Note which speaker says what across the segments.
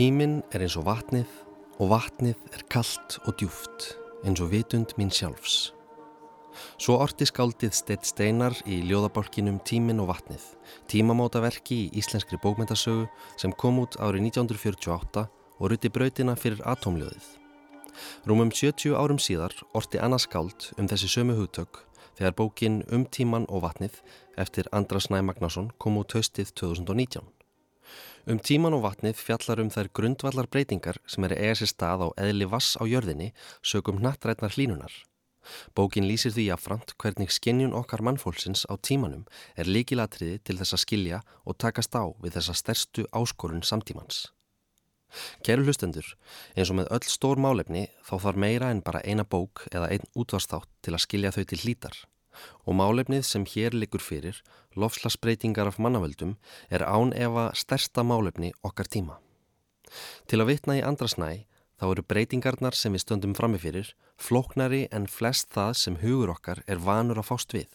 Speaker 1: Tíminn er eins og vatnið og vatnið er kallt og djúft eins og vitund mín sjálfs. Svo orti skáldið Steitt Steinar í ljóðabálkinum Tíminn og vatnið, tímamótaverki í íslenskri bókmyndasögu sem kom út árið 1948 og ruti brautina fyrir atomljóðið. Rúmum 70 árum síðar orti annars skáld um þessi sömu hugtök þegar bókin Um tíman og vatnið eftir Andras Næ Magnason kom út haustið 2019. Um tíman og vatnið fjallar um þær grundvallar breytingar sem er eiga sér stað á eðli vass á jörðinni sögum nattrætnar hlínunar. Bókin lýsir því affrant hvernig skinnjun okkar mannfólksins á tímanum er líkilatriði til þess að skilja og takast á við þessa stærstu áskorun samtímans. Kæru hlustendur, eins og með öll stór málefni þá þarf meira en bara eina bók eða einn útvarstátt til að skilja þau til hlítar og málefnið sem hér likur fyrir, lofslagsbreytingar af mannavöldum, er án efa stærsta málefni okkar tíma. Til að vitna í andrasnæ þá eru breytingarnar sem við stöndum framifyrir flóknari en flest það sem hugur okkar er vanur að fást við.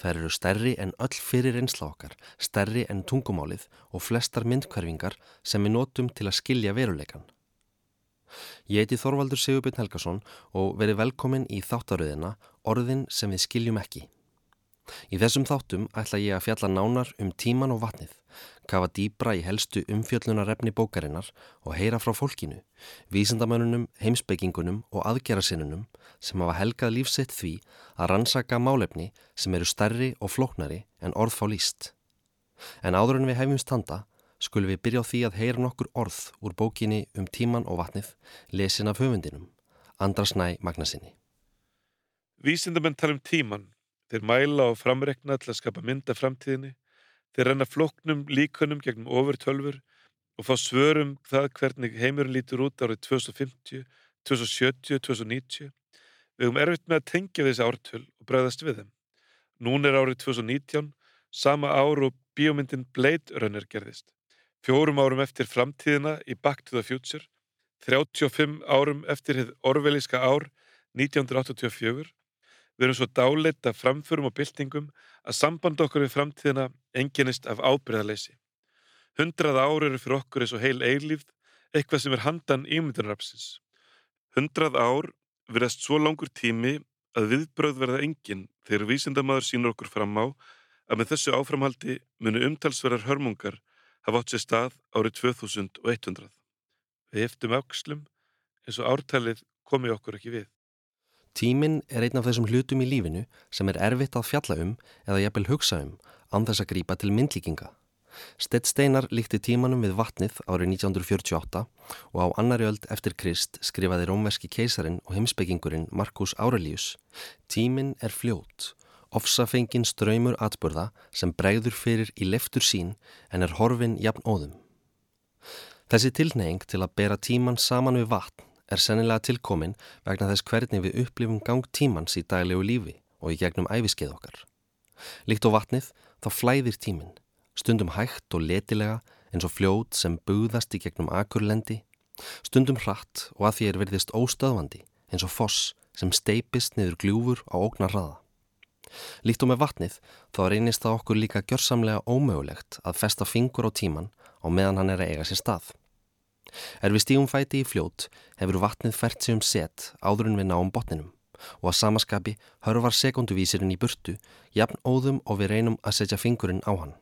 Speaker 1: Það eru stærri en öll fyrir einsla okkar, stærri en tungumálið og flestar myndkverfingar sem við notum til að skilja veruleikan. Ég heiti Þorvaldur Sigurbjörn Helgason og verið velkomin í þáttaröðina Orðin sem við skiljum ekki. Í þessum þáttum ætla ég að fjalla nánar um tíman og vatnið, kafa dýbra í helstu umfjöllunarefni bókarinnar og heyra frá fólkinu, vísendamönunum, heimsbyggingunum og aðgerasinnunum sem hafa helgað lífsett því að rannsaka málefni sem eru stærri og flóknari en orð fá líst. En áður en við hefum standa skulum við byrja á því að heyra nokkur orð úr bókinni um tíman og vatnið lesin af höfundinum, Andras Næ Magnasinni.
Speaker 2: Vísindamenn tala um tíman, þeir mæla og framrekna til að skapa mynda framtíðinni, þeir renna floknum líkunum gegnum ofurtölfur og fá svörum það hvernig heimurinn lítur út árið 2050, 2070, 2090. Við höfum erfitt með að tengja þessi ártöl og bregðast við þeim. Nún er árið 2019, sama ár og bíómyndin Blade Runner gerðist. Fjórum árum eftir framtíðina í Back to the Future, 35 árum eftir hið orvelíska ár 1984, við erum svo dáleitt af framförum og byltingum að samband okkur við framtíðina enginist af ábyrðaleysi. Hundrað ár eru fyrir okkur eins og heil eilífð, eitthvað sem er handan ímyndunarapsins. Hundrað ár verðast svo langur tími að viðbröð verða engin þegar vísindamaður sínur okkur fram á að með þessu áframhaldi munu umtalsverðar hörmungar hafa átt sér stað árið 2100. Við eftum aukslum eins og ártalið komi okkur ekki við.
Speaker 1: Tíminn er einn af þessum hlutum í lífinu sem er erfitt að fjalla um eða jafnvel hugsa um þess að grýpa til myndlíkinga. Stett Steinar líkti tímanum við vatnið árið 1948 og á annari öld eftir Krist skrifaði rómverski keisarin og heimsbyggingurinn Markus Aurelius Tíminn er fljót ofsafengin ströymur atburða sem bregður fyrir í leftur sín en er horfin jafn óðum. Þessi tilneying til að bera tíman saman við vatn er sennilega tilkomin vegna þess hvernig við upplifum gang tímans í daglegu lífi og í gegnum æfiskeið okkar. Líkt á vatnið þá flæðir tímin, stundum hægt og letilega eins og fljót sem bugðast í gegnum akurlendi, stundum hratt og að því er verðist óstöðvandi eins og foss sem steipist niður gljúfur á ógnar hraða. Líkt og með vatnið þá reynist það okkur líka gjörsamlega ómögulegt að festa fingur á tíman á meðan hann er að eiga sér stað. Er við stígum fæti í fljót hefur vatnið fært sig um set áður en við náum botninum og að samaskapi hörvar sekunduvísirinn í burtu jafn óðum og við reynum að setja fingurinn á hann.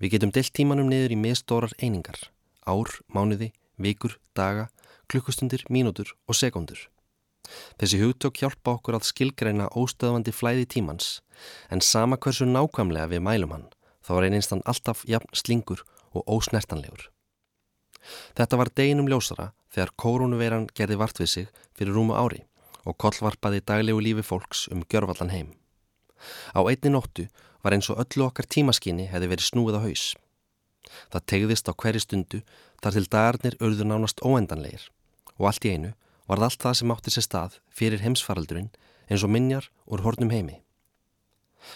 Speaker 1: Við getum delt tímanum niður í miðstórar einingar, ár, mánuði, vikur, daga, klukkustundir, mínútur og sekundur. Þessi hugtök hjálpa okkur að skilgreina óstöðvandi flæði tímans en sama hversu nákvæmlega við mælum hann þá er einstan alltaf jafn slingur og ósnertanlegur. Þetta var deginum ljósara þegar kórunuveiran gerði vart við sig fyrir rúmu ári og kollvarpaði daglegu lífi fólks um gjörvallan heim. Á einni nóttu var eins og öllu okkar tímaskinni hefði verið snúið á haus. Það tegðist á hverju stundu þar til dagarnir urður nánast óendanleir og allt í einu varð allt það sem átti sér stað fyrir heimsfaraldurinn eins og minjar úr hornum heimi.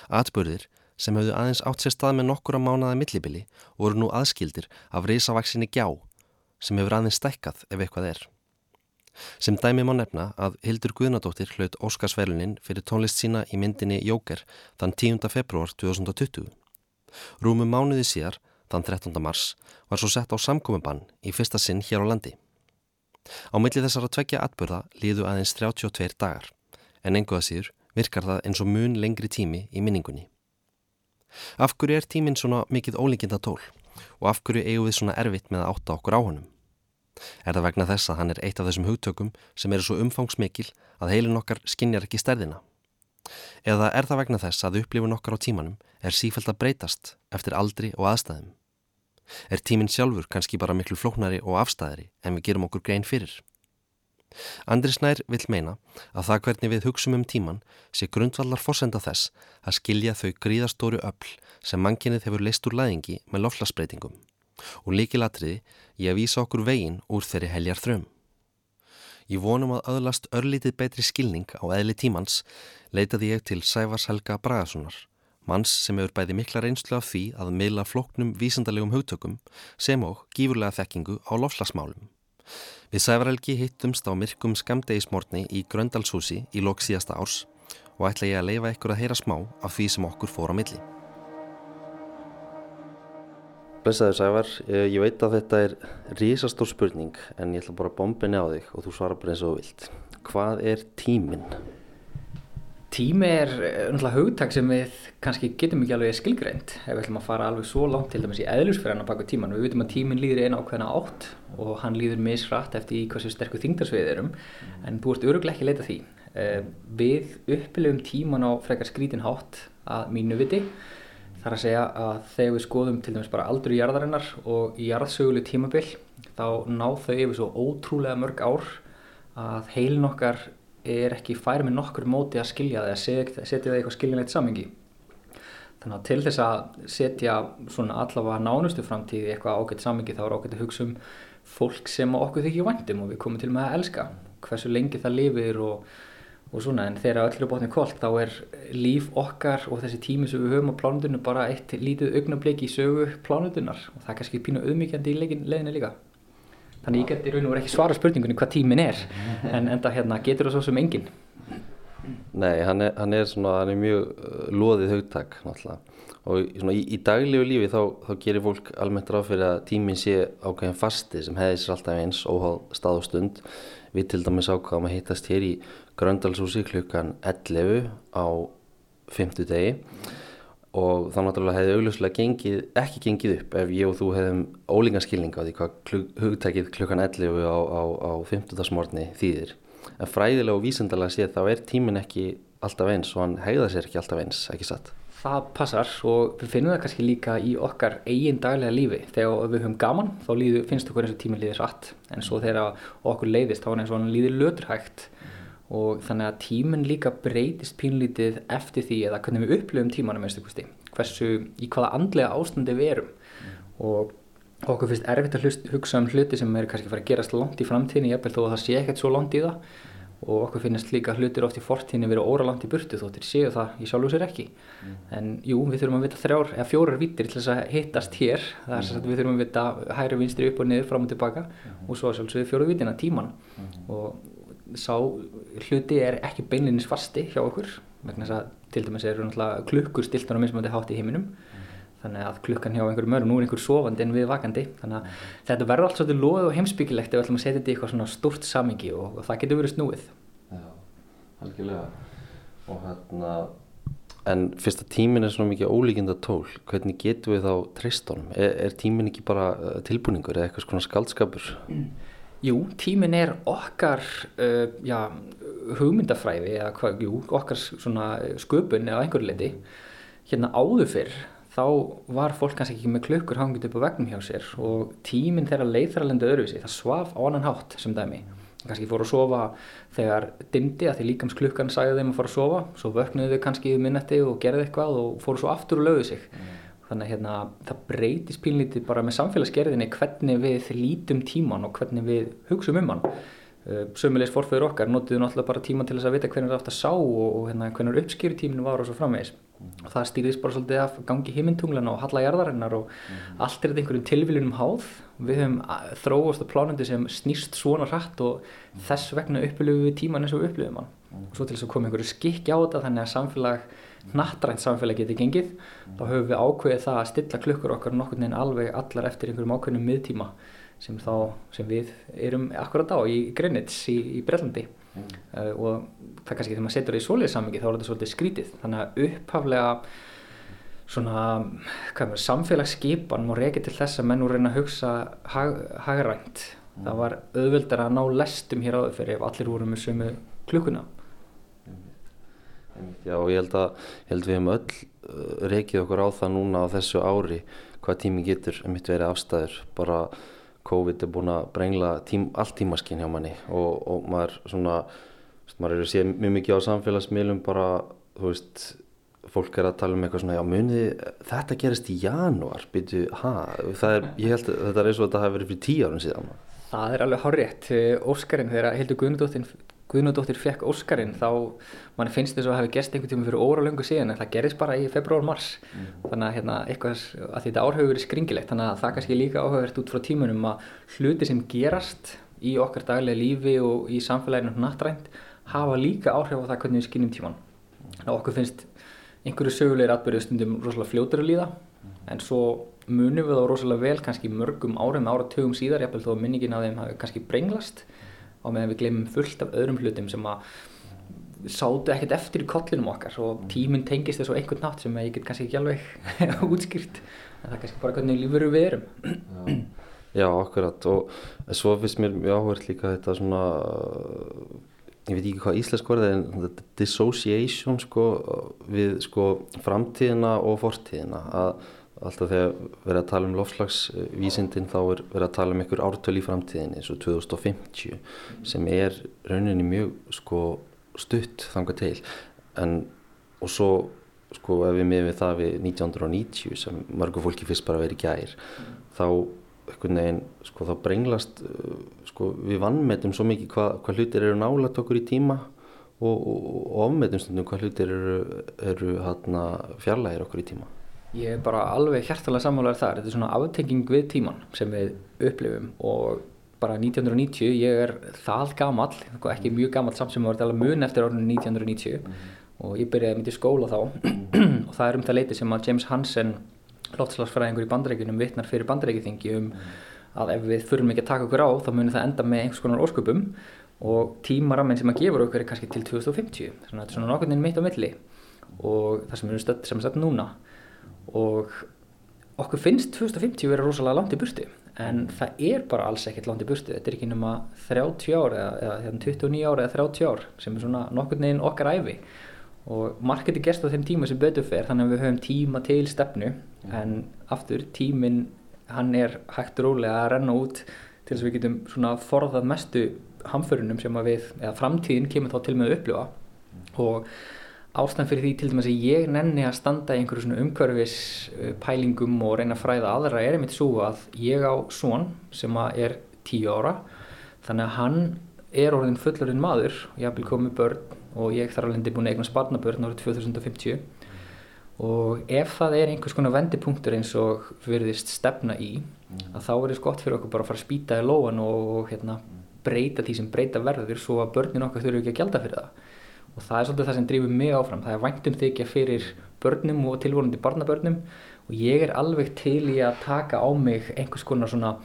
Speaker 1: Atbörðir sem höfðu aðeins átt sér stað með nokkura mánaða millibili voru nú aðskildir af reysavaksinni gjá sem hefur aðeins stækkað ef eitthvað er. Sem dæmi má nefna að Hildur Guðnadóttir hlaut Óskarsverlunin fyrir tónlist sína í myndinni Jóker þann 10. februar 2020. Rúmu mánuði síðar þann 13. mars var svo sett á samkomiðbann í fyrsta sinn hér á landi. Á milli þessara tveggja atbyrða líðu aðeins 32 dagar en enguða síður virkar það eins og mun lengri tími í minningunni. Af hverju er tíminn svona mikið ólíkinda tól og af hverju eigum við svona erfitt með að átta okkur á honum? Er það vegna þess að hann er eitt af þessum hugtökum sem eru svo umfangsmikil að heilin okkar skinnjar ekki stærðina? Eða er það vegna þess að upplifun okkar á tímanum er sífælt að breytast eftir aldri og aðstæðum? Er tíminn sjálfur kannski bara miklu flóknari og afstæðari en við gerum okkur grein fyrir? Andri Snær vil meina að það hvernig við hugsum um tíman sé grundvallar fórsenda þess að skilja þau gríðastóru öll sem mannkinnið hefur leist úr læðingi með loflasbreytingum og líkilatriði ég að vísa okkur veginn úr þeirri heljar þröm. Ég vonum að öðlast örlítið betri skilning á eðli tímans leitaði ég til Sæfars Helga Bragasonar manns sem hefur bæði mikla reynslu af því að meila floknum vísendalegum hugtökum sem og gífurlega þekkingu á lofslagsmálum. Við Sævarelgi hittumst á myrkum skamdegismórni í Gröndalshúsi í lok síðasta árs og ætla ég að leifa ykkur að heyra smá af því sem okkur fór á milli. Blessaður Sævar, ég veit að þetta er rísastór spurning en ég ætla bara að bombinni á þig og þú svarar bara eins og þú vilt. Hvað er tíminn?
Speaker 3: Tími er náttúrulega hugtak sem við kannski getum ekki alveg skilgreint ef við ætlum að fara alveg svo langt til dæmis í eðlusfyrirna baka tíman. Við vitum að tímin líður eina ákveðna átt og hann líður misrætt eftir í hversu sterkur þingdarsvið erum en þú ert öruglega ekki að leita því. Eh, við uppilum tíman á frekar skrítinhátt að mínu viti þar að segja að þegar við skoðum til dæmis bara aldur í jarðarinnar og í jarðsöguleg tímabill þá ná þau yfir svo ótrúlega mörg ár að heilin okkar er ekki færi með nokkur móti að skilja það eða setja það í eitthvað skiljanlegt samengi. Þannig að til þess að setja svona allavega nánustu framtíði eitthvað ágætt samengi þá er ágætt að hugsa um fólk sem okkur þykir vandum og við komum til með að elska hversu lengi það lifir og, og svona en þegar öllur er bótið kolt þá er líf okkar og þessi tími sem við höfum á plánundinu bara eitt lítið augnabliki í sögu plánundunar og það er kannski pínu auðmyggjandi í leginni líka. Þannig ég get í raun og verið ekki svara spurningunni hvað tímin er en enda hérna getur það svo sem engin.
Speaker 1: Nei, hann er, hann er, svona, hann er mjög uh, loðið haugtak náttúrulega og svona, í, í daglegu lífi þá, þá gerir fólk almennt ráð fyrir að tímin sé ákveðin fasti sem hefði sér alltaf eins óháð stað og stund. Við til dæmis ákvaðum að hittast hér í Gröndalshúsi klukkan 11 á 50 degi og þá náttúrulega hefði augljóslega gengið, ekki gengið upp ef ég og þú hefðum ólingarskilning á því hvað hugtækið klukkan 11 á, á, á 50. smórni þýðir. En fræðilega og vísendalega séð þá er tímin ekki alltaf eins og hann hegða sér ekki alltaf eins, ekki satt?
Speaker 3: Það passar og við finnum það kannski líka í okkar eigin daglega lífi. Þegar við höfum gaman þá líður, finnst okkur eins og tímin líðir satt en svo þegar okkur leiðist þá er eins og hann líðir löturhægt og þannig að tíminn líka breytist pínlítið eftir því eða hvernig við upplöfum tímanum einstaklega hversu í hvaða andlega ástandi við erum mm. og okkur finnst erfitt að hlust, hugsa um hluti sem er kannski að fara að gerast langt í framtíðinni jafnvel þó að það sé ekkert svo langt í það og okkur finnst líka hlutir oft í fortíðinni verið óra langt í burtu þóttir séu það í sjálf og sér ekki mm. en jú, við þurfum að vita þrjár eða fjórar vítir til þess að hittast hér mm. að við þurfum að vita hæri vinstri upp og niður fram og tilbaka mm. og svo sjálfsögðu fjóru vítina tíman mm. og sá hluti er ekki beinlinnins fasti hjá okkur vegna þess að til dæmis eru klukkur stiltan á mismöndi hátt í heiminum. Mm. þannig að klukkan hjá einhverjum öru nú er einhver sofandi en við vakandi. Þannig að þetta verður allt svolítið loð og heimsbyggilegt ef við ætlum að setja þetta í eitthvað svona stort samingi og, og það getur verið snúið.
Speaker 1: Já, algjörlega. Og hérna en fyrst að tímin er svona mikið ólíkinda tól hvernig getur við þá tristónum er, er tímin ekki bara uh, tilbúningur eða eitthvað svona skaldskapur mm.
Speaker 3: Jú, tímin er okkar uh, já, hugmyndafræði eða hvað, jú, okkar sköpun eða einhverju leiti. Hérna áður fyrr þá var fólk kannski ekki með klukkur hangið upp á vegnum hjá sér og tíminn þeirra leið þar að lenda öðruvísi. Það svaf á annan hátt sem dæmi. Kannski fóru að sofa þegar dimdi að því líkams klukkan sagði þeim að fara að sofa. Svo vöknuðu þau kannski í minnetti og gerði eitthvað og fóru svo aftur og lögðu sig. Mm þannig að hérna, það breytis pínlítið bara með samfélagsgerðinni hvernig við lítum tíman og hvernig við hugsaum um hann. Uh, sömulegis forföður okkar notiðu náttúrulega bara tíman til þess að vita hvernig það átt að sá og, og hérna, hvernig uppskýri tíminu var og svo framvegis. Og það stýrðist bara svolítið af gangi himmintunglana og halla jarðarinnar og mm. allt er þetta einhverjum tilvílunum háð. Við höfum þróast á plánundi sem snýst svona hratt og mm. þess vegna upplöfum við tíman eins og upplöfum hann. Og svo til þess að koma einhverju skikki á þetta þannig að samfélag nattrænt samfélag geti gengið þá höfum við ákveðið það að stilla klukkur okkar nokkur neginn alveg allar eftir einhverjum ákveðnum miðtíma sem, þá, sem við erum akkurat á í Greenwich í, í Brellandi mm. uh, og það kannski þegar maður setur það í soliðsammingi þá er þetta svolítið skrítið þannig að upphaflega svona samfélagsskipan má reykja til þess að menn úr reyna að hugsa hag, hagrænt mm. það var auðvöldar að ná lestum hér áður fyrir ef allir voru með sömu klukkuna
Speaker 1: Já og ég held að, ég held við hefum öll uh, reykið okkur á það núna á þessu ári hvað tími getur mitt verið afstæður bara COVID er búin að brengla tím, allt tímaskinn hjá manni og, og maður svona, maður eru að sé mjög mikið á samfélagsmiðlum bara, þú veist, fólk er að tala um eitthvað svona, já muniði, þetta gerist í janúar, byrju, hæ, það er, ég held þetta er eins og þetta hafi verið fyrir tíu árum síðan.
Speaker 3: Það er alveg hárétt, Óskarinn þegar Hildur Guðnudóttir Guðnudóttir fekk Óskarinn þá mann finnst þess að það hefði gerst einhvern tíma fyrir óralöngu síðan en það gerist bara í februar-mars mm. þannig að, hérna, eitthvað, að þetta árhaugur er skringilegt þannig að það kannski líka áhugavert út frá tímunum að hluti sem gerast í okkar daglega lífi og í samfélaginu nattrænt hafa líka áhrif á það hvernig við skinnum tíman þannig að okkur finnst einhverju sögulegir atbyrðu stundum rosalega fljótur að líða mm. en svo munum við þá rosalega vel kannski mörgum árum áratugum síðar, á meðan við glemum fullt af öðrum hlutum sem að sátu ekkert eftir í kollinum okkar og tíminn tengist þessu einhvern nátt sem ég get kannski ekki alveg útskýrt. En það er kannski bara hvernig lífur við erum.
Speaker 1: Já, Já akkurat. Og svo finnst mér mjög áhverð líka þetta svona ég veit ekki hvað íslensk orðið en þetta dissociation sko við sko framtíðina og fortíðina. Að alltaf þegar verið að tala um lofslagsvísindin þá er verið að tala um einhver ártöl í framtíðin eins og 2050 sem er rauninni mjög sko, stutt þanga til. En og svo sko ef við miðum við það við 1990 sem mörgu fólki fyrst bara verið gær þá einhvern veginn sko þá brenglast sko við vannmetum svo mikið hvað hva hlutir eru nálat okkur í tíma og, og, og ofmetum stundum hvað hlutir eru, eru hérna fjarlægir okkur í tíma
Speaker 3: Ég er bara alveg hjartalega sammálaður þar. Þetta er svona aftenging við tíman sem við upplifum og bara 1990, ég er það gammal, sko, ekki mjög gammal samt sem var þetta alveg mun eftir árunni 1990 mm -hmm. og ég byrjaði myndi skóla þá og það er um það leiti sem að James Hansen, loftslagsfræðingur í bandreikinum, vittnar fyrir bandreikiþingi um að ef við förum ekki að taka okkur á þá munir það enda með einhvers konar ósköpum og tímaraminn sem að gefur okkur er kannski til 2050, þannig að þetta er svona nokkurnin mitt á milli og það sem við erum er stödd núna og okkur finnst 2050 vera rosalega langt í burtu en það er bara alls ekkert langt í burtu. Þetta er ekki nema 30 ár eða, eða 29 ár eða 30 ár sem er svona nokkur neginn okkar æfi og marketing gerst á þeim tíma sem betur fer þannig að við höfum tíma til stefnu en aftur tímin hann er hægt rólega að renna út til þess að við getum svona forðað mestu hamförunum sem að við, eða framtíðin kemur þá til með að upplifa. Og ástæðan fyrir því til dæmis að ég nenni að standa í einhverju svona umhverfis pælingum og reyna að fræða aðra er einmitt svo að ég á svon sem er tíu ára þannig að hann er orðin fullorinn maður ég haf vel komið börn og ég þarf alveg búin að eigna sparnabörn árið 2050 og ef það er einhvers konar vendipunktur eins og verðist stefna í að þá er þetta gott fyrir okkur bara að fara að spýta í lóan og hérna, breyta því sem breyta verður svo að börnin okkar þurfu ekki að gælda fyrir það og það er svolítið það sem drýfur mig áfram. Það er væntum þykja fyrir börnum og tilvorandi barnabörnum. Og ég er alveg til í að taka á mig einhvers konar svona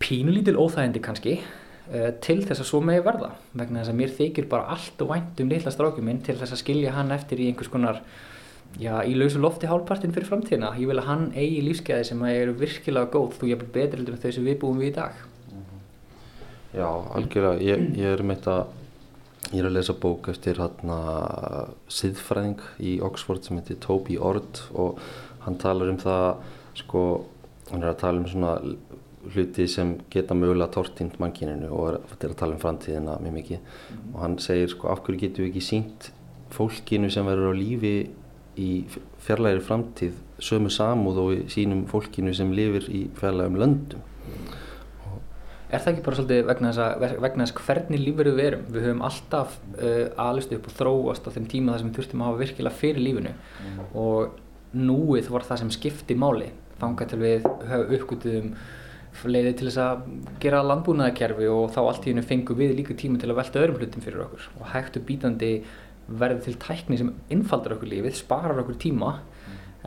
Speaker 3: pínlítil óþægindi kannski uh, til þess að svo megi verða. Vegna þess að mér þykir bara allt og væntum litla strákjum minn til þess að skilja hann eftir í einhvers konar já, í lausu lofti hálfpartin fyrir framtíðina. Ég vil að hann eigi lífskeiði sem eru virkilega góð. Þú ég er betur en þau sem við búum við í dag.
Speaker 1: Já, algjörlega, ég, ég er meitt að Ég er að lesa bók eftir hérna siðfræðing í Oxford sem heitir Toby Ord og hann talar um það, sko, hann er að tala um svona hluti sem geta mögulega tortínt mannkyninu og er, er að tala um framtíðina mjög mikið. Mm. og hann segir, sko, af hverju getum við ekki sínt fólkinu sem verður á lífi í fjarlægri framtíð sömu samúð og sínum fólkinu sem lifir í fjarlægum löndum
Speaker 3: Er það ekki bara svolítið vegna þess, að, vegna þess hvernig lífverðu við erum? Við höfum alltaf uh, aðlustu upp og þróast á þeim tíma þar sem þurftum að hafa virkilega fyrir lífinu mm. og núið var það sem skipti máli. Þángar til við uppgötuðum leiði til þess að gera landbúnaðarkerfi og þá allt í hennu fengum við líka tíma til að velta öðrum hlutum fyrir okkur og hægtu bítandi verður til tækni sem innfaldar okkur lífið, sparar okkur tíma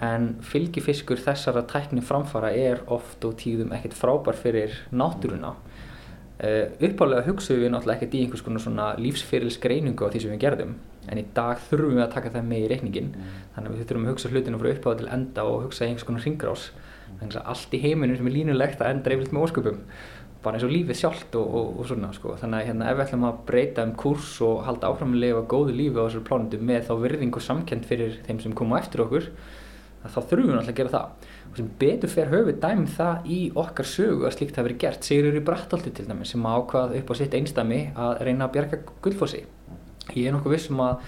Speaker 3: en fylgifiskur þessara tækni framfara er oft og tíðum ekkert frábær fyrir náttúruna Uh, uppálega hugsaðum við náttúrulega ekkert í einhvers konar svona lífsfyrirlsgreiningu á því sem við gerðum en í dag þurfum við að taka það með í reikningin mm. þannig að við þurfum að hugsa hlutinu frá uppáða til enda og hugsa einhvers konar ringrás mm. þannig að allt í heiminu sem er línulegt að enda yfirleitt með ósköpum bara eins og lífið sjálft og, og, og svona sko. þannig að hérna, ef við ætlum að breyta um kurs og halda áfram að lifa góðu lífi á þessari plánundu með þá virðingu samkend fyrir þeim sem koma eftir okkur þá þurfum við náttúrulega að gera það. Og sem betur fer höfuð dæmum það í okkar sögu að slíkt hafi verið gert. Sigurður í Brattolti til dæmis sem ákvað upp á sitt einstami að reyna að bjarga gullfossi. Ég er nokkuð vissum að,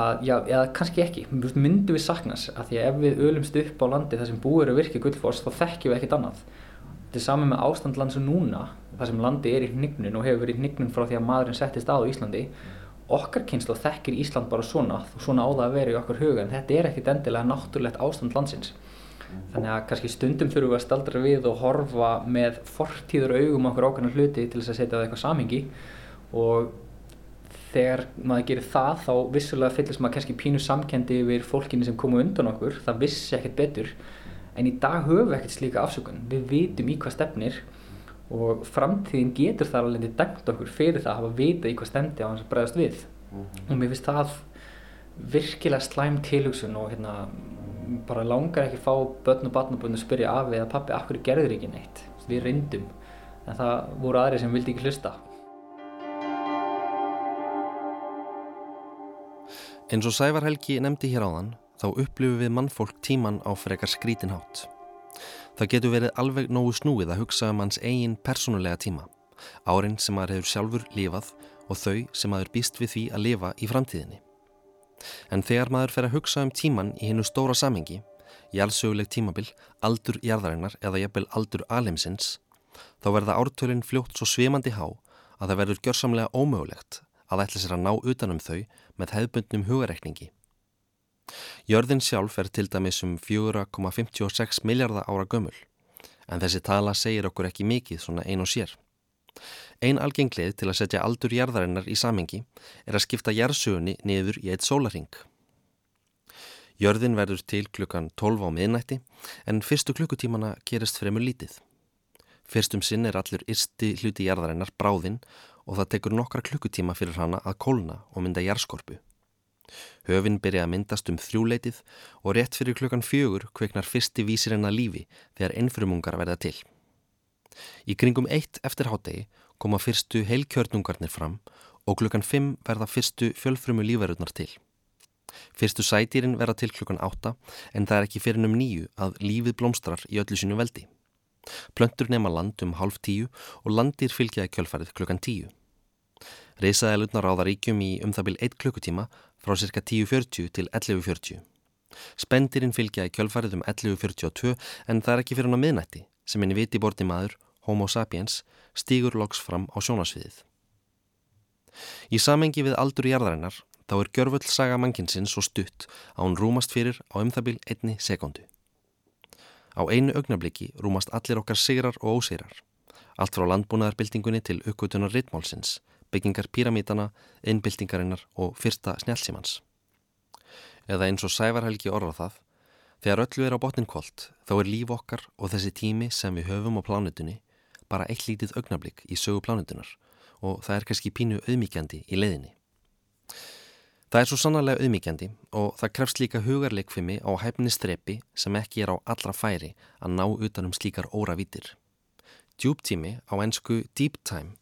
Speaker 3: að já, eða kannski ekki. Myndum við saknas að því að ef við ölumst upp á landi þar sem búir að virka gullfoss þá þekkjum við ekkert annað. Þetta er saman með ástand lands og núna þar sem landi er í hnignun og hefur verið í hnignun frá því að maðurinn settist á Íslandi okkar kynslu þekkir Ísland bara svona og svona á það að vera í okkar huga en þetta er ekkit endilega náttúrulegt ástand landsins. Þannig að kannski stundum þurfum við að staldra við og horfa með fortíður augum okkur ákveðna hluti til þess að setja það eitthvað samingi og þegar maður gerir það þá vissulega fyllist maður kannski pínu samkendi yfir fólkinni sem komu undan okkur. Það vissi ekkert betur. En í dag höfum við ekkert slíka afsökun. Við vitum í hvað stefnir og framtíðin getur þar alveg dæmt okkur fyrir það að hafa vita í hvað stendi á hans að bregðast við. Mm -hmm. og mér finnst það virkilega slæm tilhugsun og hérna bara langar ekki að fá börn og barnabörn að spyrja af eða pappi, af hverju gerður ekki neitt? Við reyndum, en það voru aðri sem vildi ekki hlusta.
Speaker 1: Eins og Sævar Helgi nefndi hér áðan þá upplifum við mannfólk tíman á frekar skrítinhátt Það getur verið alveg nógu snúið að hugsa um hans eigin persónulega tíma, árin sem maður hefur sjálfur lifað og þau sem maður býst við því að lifa í framtíðinni. En þegar maður fer að hugsa um tíman í hennu stóra samengi, jálsöguleg tímabil, aldur jarðarinnar eða jafnvel aldur alimsins, þá verða ártölinn fljótt svo svimandi há að það verður gjörsamlega ómögulegt að ætla sér að ná utanum þau með hefðbundnum hugarekningi. Jörðin sjálf er til dæmis um 4,56 miljardar ára gömul, en þessi tala segir okkur ekki mikið svona ein og sér. Ein algenglið til að setja aldur jarðarinnar í samengi er að skipta jarðsögunni niður í eitt sólaring. Jörðin verður til klukkan 12 á miðnætti en fyrstu klukkutímana gerist fremur lítið. Fyrstum sinn er allur yrsti hluti jarðarinnar bráðinn og það tekur nokkra klukkutíma fyrir hana að kólna og mynda jarðskorpu. Höfinn byrja að myndast um þrjúleitið og rétt fyrir klukkan fjögur kveiknar fyrsti vísirinn að lífi þegar ennfrumungar verða til. Í kringum eitt eftir hátegi koma fyrstu heilkjörnungarnir fram og klukkan fimm verða fyrstu fjölfrumu lífverðunar til. Fyrstu sætýrin verða til klukkan átta en það er ekki fyrir um nýju að lífið blómstrar í öllu sinu veldi. Plöntur nema land um hálf tíu og landir fylgjaði kjölfarið klukkan tíu. Reisaðalutnar ráða ríkjum í um það byrj 1 klukkutíma frá cirka 10.40 til 11.40. Spendirinn fylgja í kjölfarið um 11.42 en það er ekki fyrir hann á miðnætti sem henni viti borti maður, homo sapiens, stýgur loks fram á sjónasviðið. Í samengi við aldur jarðarinnar þá er gjörfull saga mannkinsinn svo stutt að hún rúmast fyrir á um það byrj einni sekundu. Á einu augnabliki rúmast allir okkar sigrar og ósigrar. Allt frá landbúnaðarbyltingunni til uppgötunar rittmálsins byggingar píramítana, innbyltingarinnar og fyrsta snjálfsímans. Eða eins og sævarhelgi orða það, þegar öllu er á botninkvolt þá er líf okkar og þessi tími sem við höfum á plánutunni bara eitt lítið augnablík í sögu plánutunar og það er kannski pínu auðmíkjandi í leiðinni. Það er svo sannarlega auðmíkjandi og það krefst líka hugarleikfimi á hæfni strepi sem ekki er á allra færi að ná utanum slíkar óravítir. Djúptími á ennsku deep time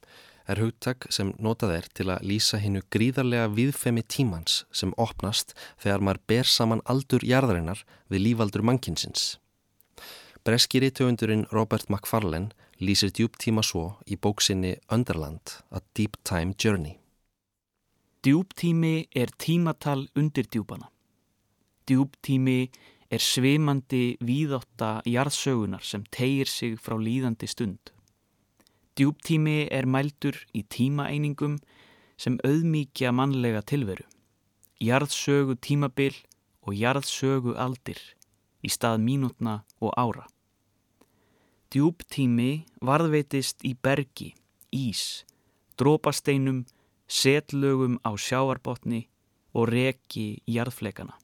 Speaker 1: er hugtak sem notað er til að lýsa hinnu gríðarlega viðfemi tímans sem opnast þegar maður ber saman aldur jarðarinnar við lífaldur mannkinsins. Breskiri töfundurinn Robert McFarlane lýsir djúptíma svo í bóksinni Underland, A Deep Time Journey.
Speaker 4: Djúptími er tímatal undir djúpana. Djúptími er svimandi víðotta jarðsögunar sem tegir sig frá líðandi stund. Djúptími er mældur í tímaeiningum sem auðmíkja mannlega tilveru, jarðsögu tímabil og jarðsögu aldir í stað mínútna og ára. Djúptími varðveitist í bergi, ís, drópasteinum, setlögum á sjáarbotni og reki jarðfleikana.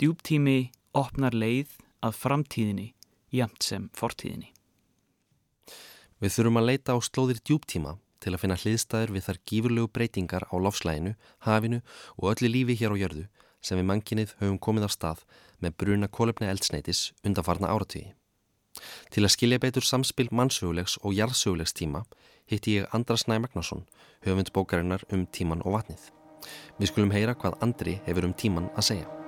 Speaker 4: Djúptími opnar leið að framtíðinni jamt sem fortíðinni.
Speaker 1: Við þurfum að leita á slóðir djúptíma til að finna hliðstæður við þar gífurlegu breytingar á lofslæginu, hafinu og öllu lífi hér á jörðu sem við manginnið höfum komið á stað með bruna kólöfni eldsneitis undanfarna áratvíi. Til að skilja beitur samspil mannsögulegs og jarðsögulegs tíma hitti ég Andras Næ Magnarsson, höfund bókarinnar um tíman og vatnið. Við skulum heyra hvað Andri hefur um tíman að segja.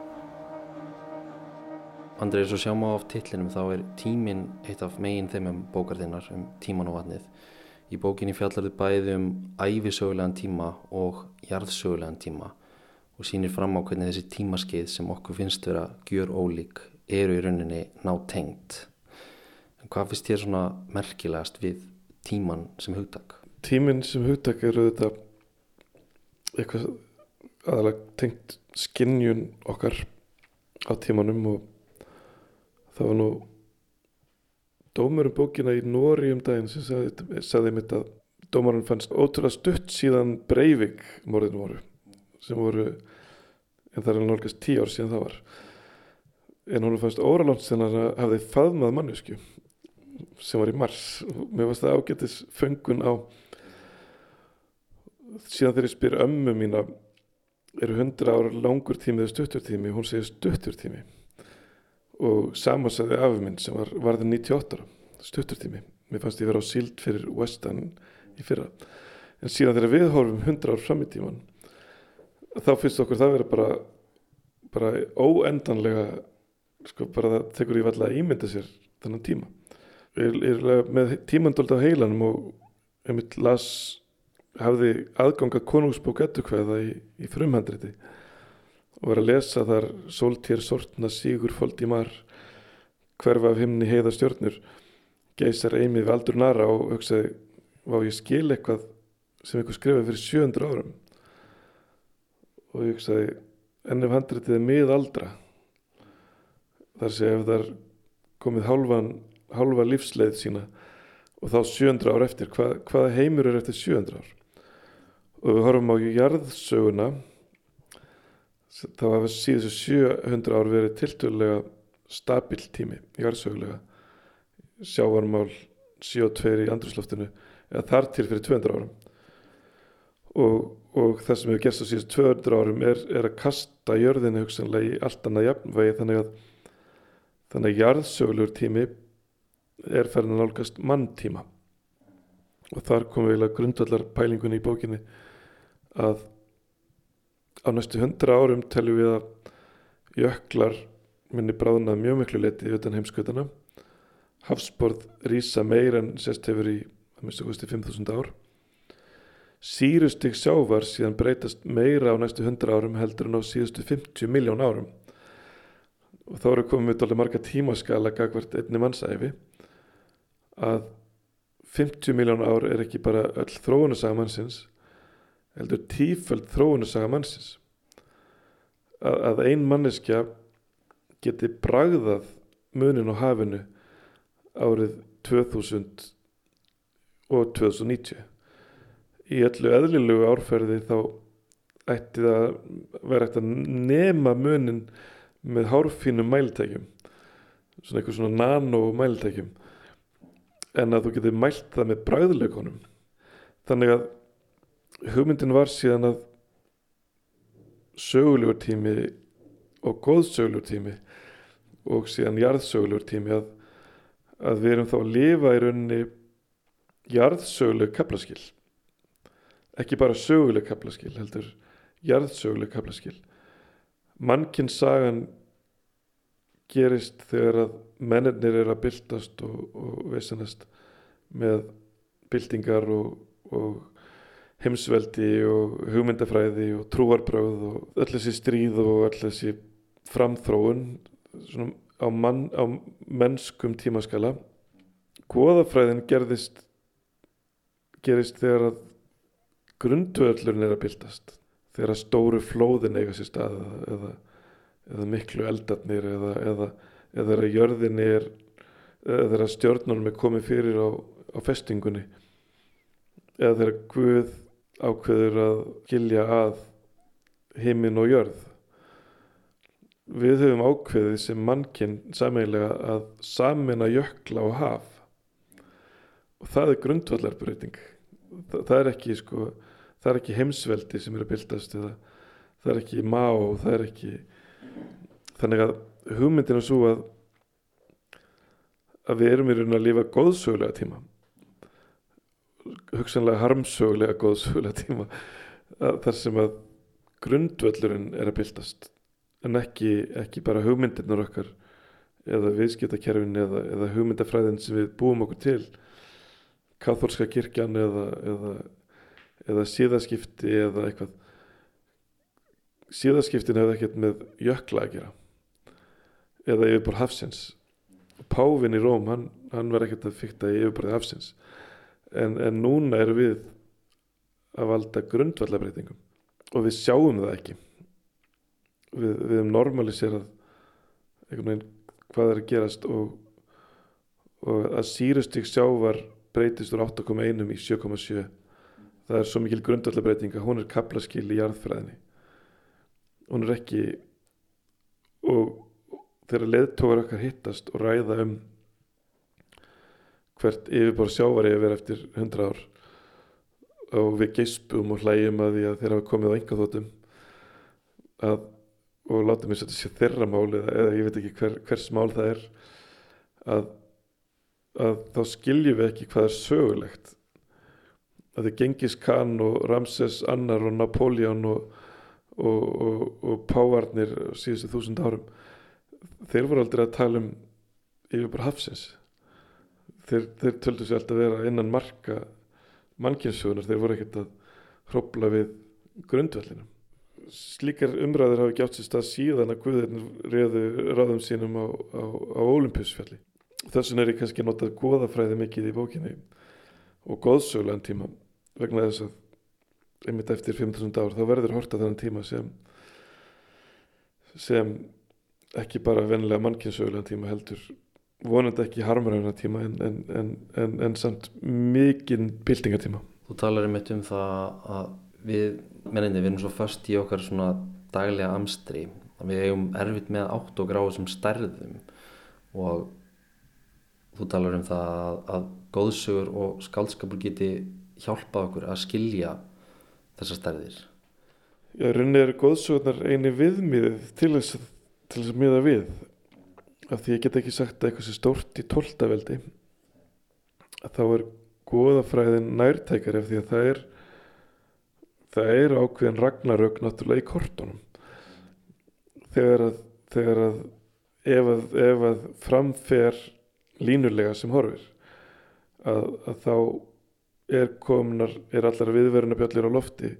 Speaker 1: Andri, eins og sjáum á tillinum þá er tímin eitt af megin þeimum bókarðinnar um tíman og vatnið. Í bókinni fjallar þið bæði um æfisögulegan tíma og jarðsögulegan tíma og sínir fram á hvernig þessi tímaskeið sem okkur finnst vera gjör ólík eru í rauninni ná tengt. En hvað finnst þér svona merkilegast við tíman sem hugtak?
Speaker 2: Tímin sem hugtak eru þetta eitthvað aðalega tengt skinnjun okkar á tímanum og það var nú dómur um bókina í Nóri um daginn sem sagði, mitt að dómarinn fannst ótrúlega stutt síðan Breivik morðinu voru sem voru en það er nálgast tíu ár síðan það var. En hún fannst óralánt sem hann hafði faðmað mannesku sem var í mars. Mér fannst það ágættis fengun á síðan þegar ég spyr ömmu mína eru hundra ára langur tími eða stuttur tími? Hún segir stuttur tími og samansæði af minn sem var varðin 98 ára stuttur tími. Mér fannst ég vera á síld fyrir Westan í fyrra. En síðan þegar við horfum hundra ár fram í tíman þá finnst okkur það vera bara bara óendanlega sko bara það tekur í valla að ímynda sér þennan tíma. Ég er með tímandöld á heilanum og ég mitt las hafði aðganga konungsbók ettukveða í, í frumhandriti og var að lesa þar sóltér sortna sígur fóld í mar hverfa af himni heiða stjórnur geysar eimið við aldur nara og hugsaði, vá ég skil eitthvað sem einhver skrifaði fyrir 700 árum? Og ég hugsaði enn ef handritið er miðaldra þar sé ef það er komið hálfan, hálfa lífsleið sína og þá 700 ár eftir hvað, hvaða heimur er eftir 700 ár? Og við horfum á jarðsöguna þá hafa síðan 700 ár verið tiltölulega stabil tími jarðsögulega. Sjávarmál CO2 í andrusloftinu eða þar til fyrir 200 árum. Og, og það sem hefur gerst á síðast 200 árum er, er að kasta jörðinu hugsanlega í allt annað jafnvægi þannig að þannig að jarðsögulegur tími er ferðin að nálgast manntíma. Og þar komum við eiginlega grundvallar pælingunni í bókinni að á næstu 100 árum teljum við að jöklar minni bráðnað mjög miklu leti utan heimskvötana hafsborð rýsa meir en sérst hefur í að minnstu kosti 5.000 ár. Sírustig sjávar síðan breytast meira á næstu 100 árum heldur en á síðustu 50 miljón árum. Og þá eru komið með marga tímaskala gagvart einni mannsæfi að 50 miljón ár er ekki bara öll þróunasaga mannsins heldur tíföld þróunasaga mannsins. Að, að ein manneskja geti bragðað munin á hafinu árið 2000 og 2090 í öllu eðlilugu árferði þá ætti það vera eftir að nema munin með hárfínum mæltækjum svona eitthvað svona nano mæltækjum en að þú getur mælt það með bræðleikonum þannig að hugmyndin var síðan að sögulegur tími og góðsögulegur tími og síðan jarðsögulegur tími að, að við erum þá að lifa í rauninni jarðsögulegu kaplaskill ekki bara söguleg kaplaskil heldur jarðsöguleg kaplaskil mannkinnsagan gerist þegar að mennir er að byltast og, og vesenast með byltingar og, og heimsveldi og hugmyndafræði og trúarbröð og öll þessi stríð og öll þessi framþróun á, mann, á mennskum tímaskala. Góðafræðin gerðist gerist þegar að grundvöldurinn er að byltast þegar stóru flóðin eiga sér stað eða, eða miklu eldarnir eða, eða, eða þegar jörðin er eða þegar stjórnunum er komið fyrir á, á festingunni. Eða þegar Guð ákveður að gilja að heiminn og jörð. Við höfum ákveðið sem mannkinn sameiginlega að samina jökla og haf. Og það er grundvallarbreyting. Það, það er ekki sko það er ekki heimsveldi sem er að byltast eða það er ekki má það er ekki þannig að hugmyndin er svo að að við erum í raun að lifa góðsögulega tíma hugsanlega harmsögulega góðsögulega tíma þar sem að grundvöllurinn er að byltast en ekki, ekki bara hugmyndirnar okkar eða viðskiptakerfin eða, eða hugmyndafræðin sem við búum okkur til katholska kirkjan eða, eða, eða síðaskipti eða eitthvað. Síðaskiptin hefði ekkert með jökla að gera eða yfirbúr hafsins. Pávin í Róm, hann, hann var ekkert að fykta í yfirbúrið hafsins en, en núna er við að valda grundvallabreitingum og við sjáum það ekki. Við, við hefum normaliserað einhvern veginn hvað er að gerast og, og að sírustík sjávar breytist úr 8,1 í 7,7 það er svo mikil grundvallabreitinga hún er kaplaskil í jarðfræðinni. Hún er ekki og þegar leðtógar okkar hittast og ræða um hvert yfirbár sjávar ég vera eftir 100 ár. Og við geispum og hlægjum að því að þeir hafa komið á enga þóttum og látum við setja sér þeirra mál eða, eða ég veit ekki hver, hvers mál það er að, að þá skiljum við ekki hvað er sögulegt. Að þið Gengis Khan og Ramses Annar og Napoleon og, og, og, og Pávarnir síðustu þúsund árum þeir voru aldrei að tala um yfir bara hafsins þeir, þeir töldu sér alltaf að vera innan marka mannkynnsögunar, þeir voru ekkert að hrópla við grundvellinu. Slíkar umræður hafi ekki átt sér stað síðan að Guðirn reðu ráðum sínum á, á, á Ólimpíusfjalli. Þess vegna er ég kannski notað goðafræði mikið í bókinni og goðsögulegan tíma vegna þess að einmitt eftir 5.000 ár þá verður horta þennan tíma sem sem ekki bara vennilega mannkynnsögulegan tíma heldur vonandi ekki harmræðuna tíma en, en, en, en samt mikinn bildingatíma.
Speaker 1: Þú talar um eitt um það að við, menninni, við erum svo först í okkar svona daglega amstri að við eigum erfitt með átt og gráð sem stærðum og þú talar um það að, að góðsugur og skálskapur geti hjálpað okkur að skilja þessar stærðir.
Speaker 2: Já, rauninni eru góðsugurnar eini viðmiðið til þess að miða við af því ég get ekki sagt að eitthvað sé stórt í tóltaveldi þá er goðafræðin nærtækar ef því að það er það er ákveðin ragnarög náttúrulega í kortunum. Þegar að, þegar að ef að, ef að framfer línulega sem horfir að, að þá er komnar, er allar viðverunabjallir á lofti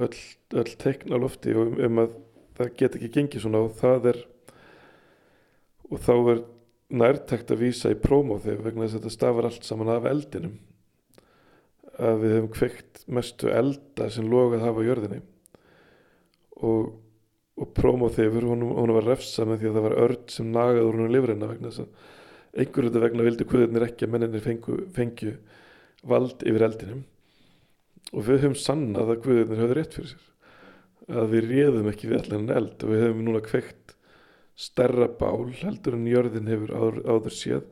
Speaker 2: öll, öll tekna lofti og um, um að það get ekki gengið svona og það er og þá er nærtækt að vísa í prómó þegar vegna þess að þetta stafar allt saman af eldinum. Að við hefum kveikt mestu elda sem logað hafa á jörðinni. Og, og prómó þegar hún, hún var refsa með því að það var örd sem nagaði úr hún lifrina vegna þess að einhverju þetta vegna vildi kvöðinir ekki að menninir fengju, fengju vald yfir eldinum. Og við höfum sannað að kvöðinir höfðu rétt fyrir sér. Að við réðum ekki við allan eld. Og við höfum núna kveikt stærra bál heldur en jörðin hefur áður, áður séð.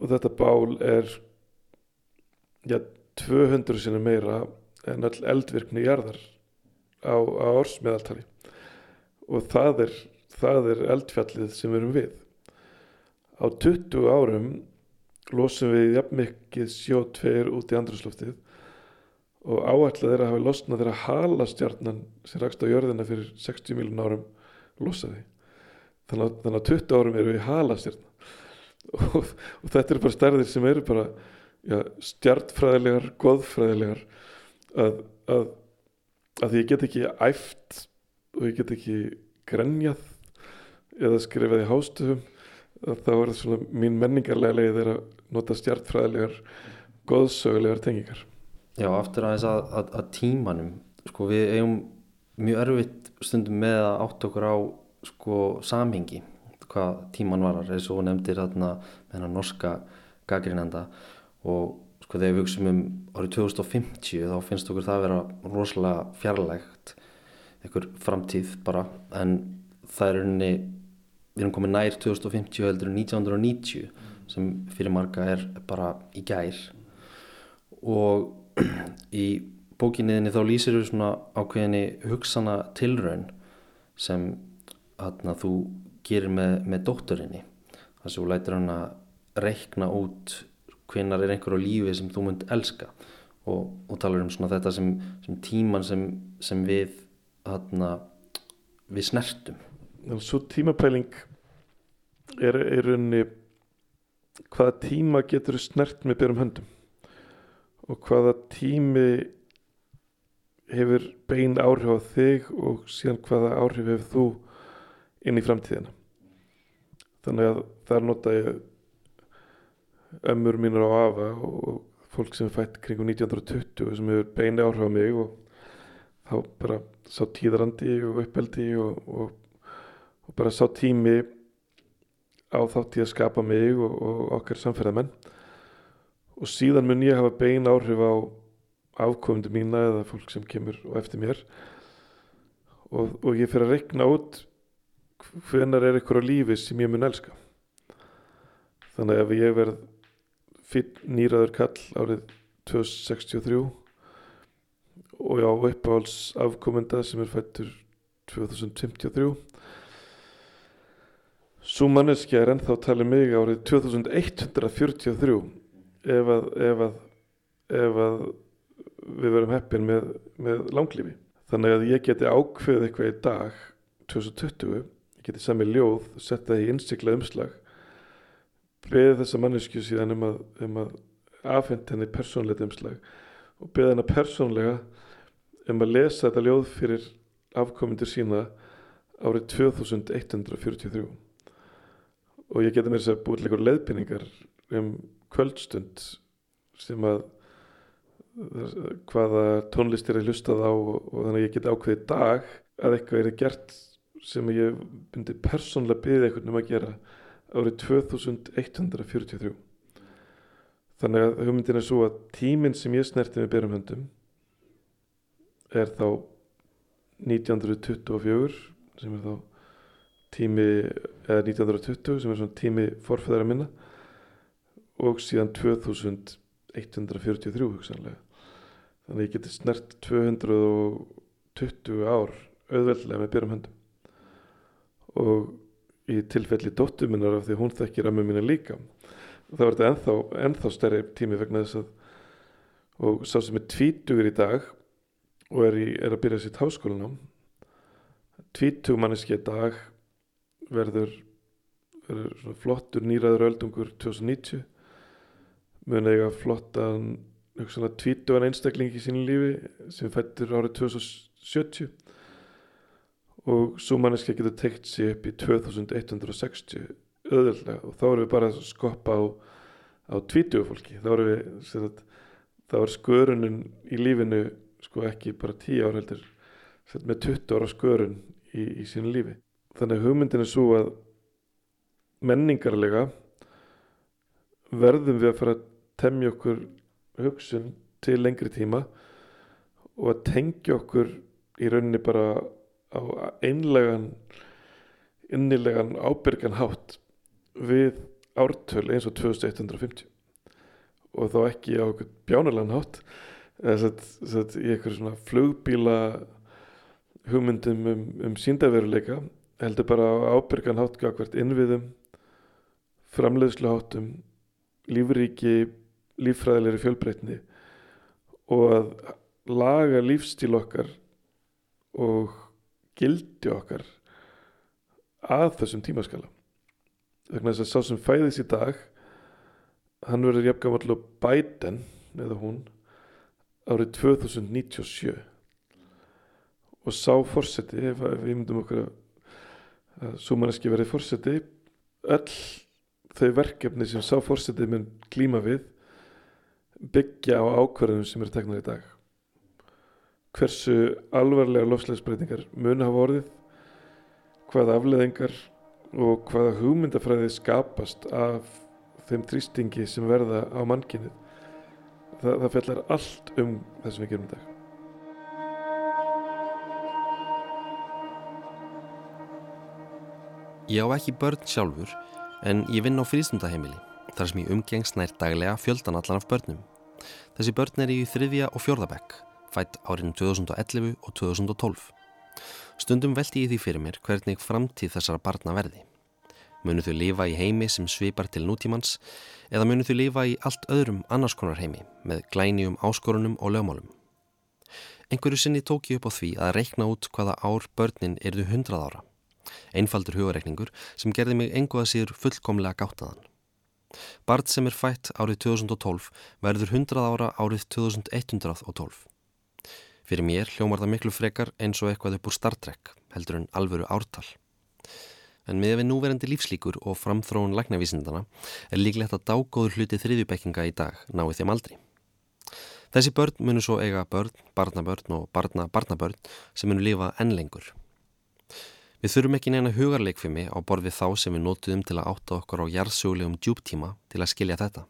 Speaker 2: Og þetta bál er já, 200 sinni meira en all eldvirkni jarðar á, á orsmiðaltali og það er, það er eldfjallið sem við erum við. Á 20 árum losum við jafn mikið sjótveir út í andrusloftið og áætlað er að hafa losnað þeirra halastjarnan sem rakst á jörðina fyrir 60 miljón árum losaði þannig að, þannig að 20 árum eru við halastjarn og, og þetta eru bara stærðir sem eru bara ja, stjartfræðilegar, goðfræðilegar að, að, að ég get ekki æft og ég get ekki grenjað eða skrifað í hástöfum er það svona mín menningarlega leið er að nota stjartfræðilegar goðsögulegar tengingar.
Speaker 1: Já, aftur aðeins að, að, að tímanum. Sko við eigum mjög örfitt stundum með að átt okkur á sko samhengi hvað tíman varar, eins og nefndir þarna með hennar norska gagrinenda og sko þegar við hugsaum um árið 2050 þá finnst okkur það að vera rosalega fjarlægt einhver framtíð bara. En það er rauninni við erum komið nær 2050 heldur en 1990 sem fyrir marga er bara í gær. Og í bókinniðinni þá lýsir þú svona ákveðinni hugsana tilraun sem atna, þú gerir með, með dótturinni þar sem þú lætir hann að reikna út hvenar er einhver á lífi sem þú munt elska. Og, og talar um svona þetta sem, sem tíman sem, sem við atna, við snertum.
Speaker 2: Svo tímapæling er, er unni hvaða tíma getur snert með byrjum höndum og hvaða tími hefur bein áhrif á þig og síðan hvaða áhrif hefur þú inn í framtíðina. Þannig að þar nota ég ömmur mínur á afa og fólk sem er fætt kring 1920 sem hefur bein áhrif á mig og þá bara sá tíðarandi og uppeldi og, og, og bara sá tími á þátt í að skapa mig og, og okkar samferðamenn og síðan mun ég hafa bein áhrif á afkomundu mína eða fólk sem kemur og eftir mér. Og ég fyrir að rekna út hvenar er ykkur á lífi sem ég mun elska þannig að ef ég verð finn nýraður kall árið 2063 og já uppáhalds afkomenda sem er fættur 2053 Svo manneskja er ennþá talið mig árið 2143 ef að, ef að, ef að við verum heppin með, með langlífi. Þannig að ég geti ákveðið eitthvað í dag 2020, ég geti sami ljóð, setja það í innsiklað umslag, beðið þessa mannesku síðan um að, um að afhenda henni persónleita umslag. Og beðið henni persónlega um að lesa þetta ljóð fyrir afkomindir sína árið 2143 og ég geti mér þess að búið líka leðbynningar um kvöldstund sem að hvaða tónlistir er hlustað á og, og þannig að ég geti ákveðið dag að eitthvað er gert sem ég myndi persónlega byggði eitthvað um að gera árið 2143 þannig að hugmyndin er svo að tíminn sem ég snerti með byrjum höndum er þá 1924 sem er þá tími eða 1920 sem er svona tími forfæðara minna og síðan 2143 hugsanlega. Þannig að ég geti snert 220 ár auðveldlega með byrjum höndum og í tilfelli dóttu minnar af því hún þekkir með mína líka. Þá er þetta ennþá, ennþá stærri tími vegna þess að og sá sem er tvítugur í dag og er, í, er að byrja sitt háskólanám tvítug manneski í dag verður, verður flottur nýraður öldungur 2090 mun eiga flottan tvítugan einstakling í sínu lífi sem fættur árið 2070 og svo manneski getur tekt sér upp í 2160 öðvöldlega og þá erum við bara að skoppa á, á tvítugu fólki þá erum við að, þá er skörunin í lífinu sko ekki bara 10 ár heldur með 20 ára skörun í, í sínu lífi. Þannig að hugmyndin er svo að menningarlega verðum við að fara að temja okkur hugsun til lengri tíma og að tengja okkur í rauninni bara á einlegan innilegan ábyrgan hátt við ártöl eins og 2150 og þá ekki á bjánulegan hátt eða satt í eitthvað svona flugbíla hugmyndum um, um síndaveruleika heldur bara á ábyrgan háttgakvert innviðum framleiðsluháttum lífríki líffræðilegri fjölbreytni og að laga lífstíl okkar og gildi okkar að þessum tímaskala vegna þess að sá sem fæðis í dag hann verður jafngamall og bæten eða hún árið 2097 og sá fórseti ef við myndum okkur að súmanneski verið fórseti öll þau verkefni sem sá fórseti mun klíma við byggja á ákvarðunum sem eru teknað í dag hversu alvarlega lofslagsbreytingar mun hafa orðið, hvaða afleðingar og hvaða hugmyndafræði skapast af þeim trýstingi sem verða á mannkynið. Það, það fellar allt um það sem við gerum í dag.
Speaker 1: Ég á ekki börn sjálfur en ég vinn á frístundaheimili þar sem ég umgengst nær daglega fjöldan allan af börnum. Þessi börn er í þriðja og fjörðabekk fætt árin 2011 og 2012. Stundum veldi ég því fyrir mér hvernig framtíð þessara barna verði. Munu þau lifa í heimi sem svipar til nútímans eða munu þau lifa í allt öðrum annars konar heimi með glænium áskorunum og lögmálum. Einhverju sinni tók ég upp á því að reikna út hvaða ár börnin erðu hundrað ára. Einfaldur hugareikningur sem gerði mig enguða síður fullkomlega gáttaðan. Barn sem er fætt árið 2012 verður 100 ára árið 2112. Fyrir mér hljómar það miklu frekar eins og eitthvað upp úr Star Trek heldur en alvöru ártal. En með við núverandi lífslíkur og framþróun lagnavísindana er líklegt að dágóður hluti þriðjubekkinga í dag náið þeim aldrei. Þessi börn munu svo eiga börn, barnabörn og barna-barnabörn sem munu lifa enn lengur. Við þurfum ekki neina hugarleikfimi á borð við þá sem við nótuðum til að átta okkur á jarðsögulegum djúptíma til að skilja þetta.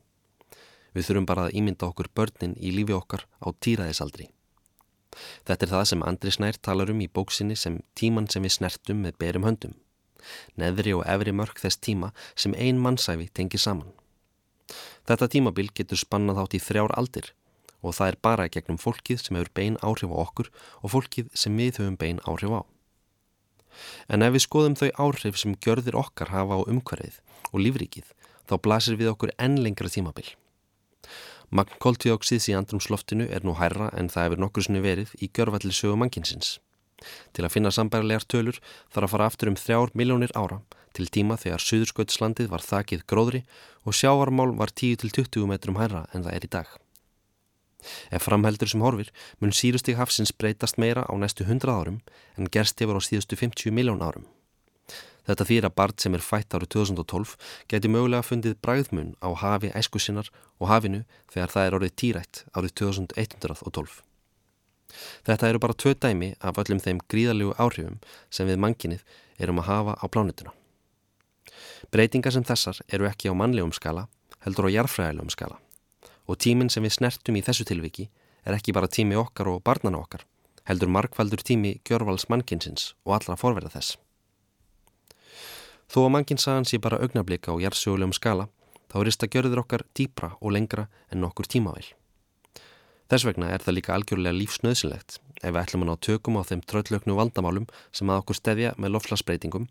Speaker 1: Við þurfum bara að ímynda okkur börnin í lífi okkar á týraðisaldri. Þetta er það sem Andri Snær talar um í bóksinni sem tíman sem við snertum með berum höndum. Neðri og efri mörg þess tíma sem ein mannsæfi tengir saman. Þetta tímabil getur spannað átt í þrjár aldir og það er bara gegnum fólkið sem hefur bein áhrif á okkur og fólkið sem við höfum bein áhrif á. En ef við skoðum þau áhrif sem gjörðir okkar hafa á umhverfið og lífrikið, þá blasir við okkur enn lengra tímabil. Magn koltjóksiðs í andrumsloftinu er nú hærra en það hefur nokkur sinni verið í gjörvalli sögu mannkinsins. Til að finna sambærlegar tölur þarf að fara aftur um þrjár miljónir ára til tíma þegar Suðurskautslandið var þakið gróðri og sjávarmál var 10-20 metrum hærra en það er í dag. Ef framheldur sem horfir mun sírustík hafsins breytast meira á næstu 100 árum en gerst yfir á síðustu 50 miljón árum. Þetta þýr að barn sem er fætt árið 2012 geti mögulega fundið bræðmun á hafi æskusinnar og hafinu þegar það er orðið týrætt árið 2112. Þetta eru bara tvö dæmi af öllum þeim gríðalegu áhrifum sem við manginnið erum að hafa á plánutuna. Breytingar sem þessar eru ekki á mannlegum skala, heldur á jarfræðilegum skala og tíminn sem við snertum í þessu tilviki er ekki bara tími okkar og barnana okkar, heldur markvaldur tími gjörvals mannkinsins og allra forverða þess. Þó að mannkinsagan sé bara augnablika og jærsögulegum skala, þá þetta gjörður okkar dýpra og lengra en nokkur tímavæl. Þess vegna er það líka algjörlega lífsnöðsynlegt ef við ætlum að ná tökum á þeim tröllöknu vandamálum sem að okkur stefja með lofslagsbreytingum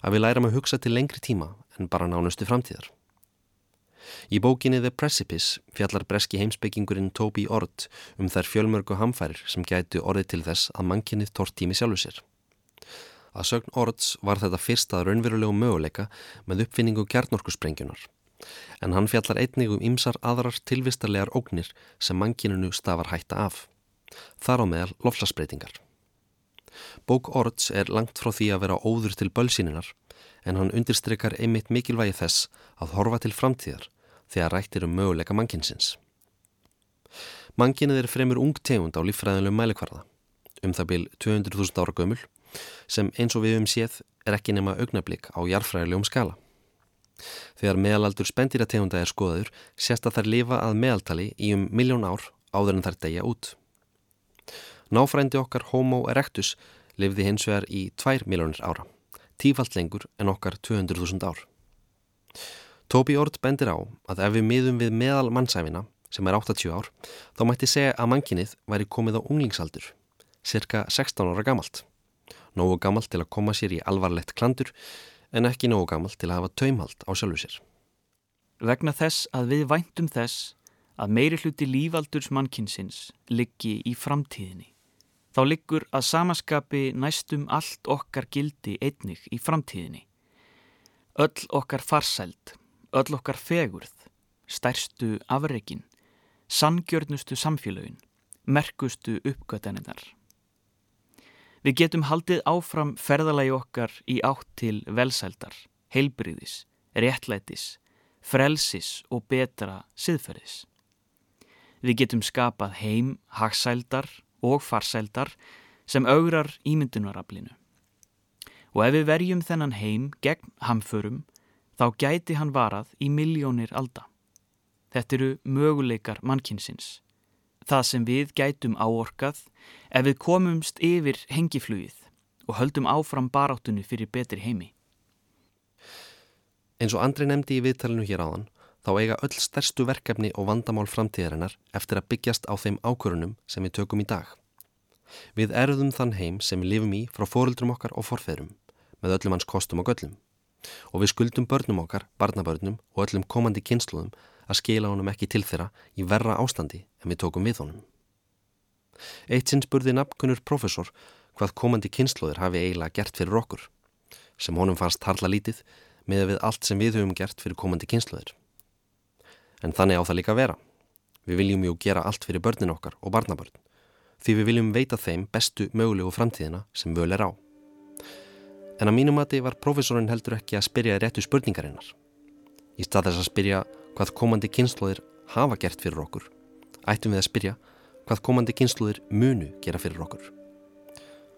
Speaker 1: að við læram að hugsa til lengri tíma en bara nánustu framtíðar. Í bókinni The Precipice fjallar breski heimsbyggingurinn Toby Ord um þær fjölmörgu hamfærir sem gætu orðið til þess að mannkinnið tórt tími sjálfu sér. Að sögn Ords var þetta fyrstað raunverulegu möguleika með uppfinningu kjarnorkusprengunar. En hann fjallar einnig um ymsar aðrar tilvistarlegar ógnir sem mannkinninu stafar hætta af. Þar á meðal loflasbreytingar. Bók Ords er langt frá því að vera óður til bölsíninar en hann undirstrykkar einmitt mikilvægi þess að horfa til framtíðar þegar rættir um möguleika mannkinsins. Mannkinnið er fremur ung tegund á líffræðinlega mælikvarða, um það byl 200.000 ára gömul, sem eins og við um séð er ekki nema augnablík á jarfræðilegum skala. Þegar meðalaldur spendirategunda er skoðaður, sérst að þær lifa að meðaltali í um miljón ár áður en þær degja út. Náfrændi okkar Homo erectus lifði hins vegar í 2 miljónir ára, tífalt lengur en okkar 200.000 ár. Tóbi Ord bendir á að ef við miðum við meðal mannsæfina, sem er 80 ár, þá mætti segja að mannkinnið væri komið á unglingsaldur, cirka 16 ára gamalt. Nógu gamalt til að koma sér í alvarlegt klandur, en ekki nógu gamalt til að hafa taumhald á sjálfu sér.
Speaker 4: Vegna þess að við væntum þess að meiri hluti lífaldurs mannkinnsins liggi í framtíðinni. Þá liggur að samaskapi næstum allt okkar gildi einnig í framtíðinni. Öll okkar farsæld öll okkar fegurð, stærstu afreikin, sangjörnustu samfélögin, merkustu uppgötaninnar. Við getum haldið áfram ferðalagi okkar í átt til velsældar, heilbriðis, réttlætis, frelsis og betra siðferðis. Við getum skapað heim, hagsældar og farsældar sem augrar ímyndunaraflinu. Og ef við verjum þennan heim gegn hamförum þá gæti hann varað í miljónir alda. Þetta eru möguleikar mannkinsins. Það sem við gætum áorkað ef við komumst yfir hengiflugið og höldum áfram baráttunni fyrir betri heimi.
Speaker 1: Eins og Andri nefndi í viðtalinu hér áðan, þá eiga öll stærstu verkefni og vandamál framtíðarinnar eftir að byggjast á þeim ákvörunum sem við tökum í dag. Við erðum þann heim sem við lifum í frá fóruldrum okkar og forfeyrum, með öllum hans kostum og göllum. Og við skuldum börnum okkar, barnabörnum og öllum komandi kynsluðum að skila honum ekki til þeirra í verra ástandi en við tókum við honum. Eitt sinn spurði nafnkunnur profesor hvað komandi kynsluðir hafi eiginlega gert fyrir okkur, sem honum fannst harla lítið með við allt sem við höfum gert fyrir komandi kynsluðir. En þannig á það líka að vera. Við viljum jú gera allt fyrir börnin okkar og barnabörn, því við viljum veita þeim bestu mögulegu framtíðina sem völ er á. En að mínum mati var profesorinn heldur ekki að spyrja réttu spurningarinnar. Í stað þess að spyrja hvað komandi kynsluðir hafa gert fyrir okkur, ættum við að spyrja hvað komandi kynsluðir munu gera fyrir okkur.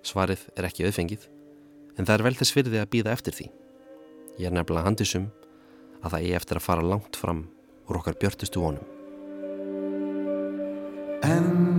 Speaker 1: Svarið er ekki auðfengið, en það er vel þess því að býða eftir því. Ég er nefnilega handisum að það eigi eftir að fara langt fram úr okkar björtustu vonum.
Speaker 5: En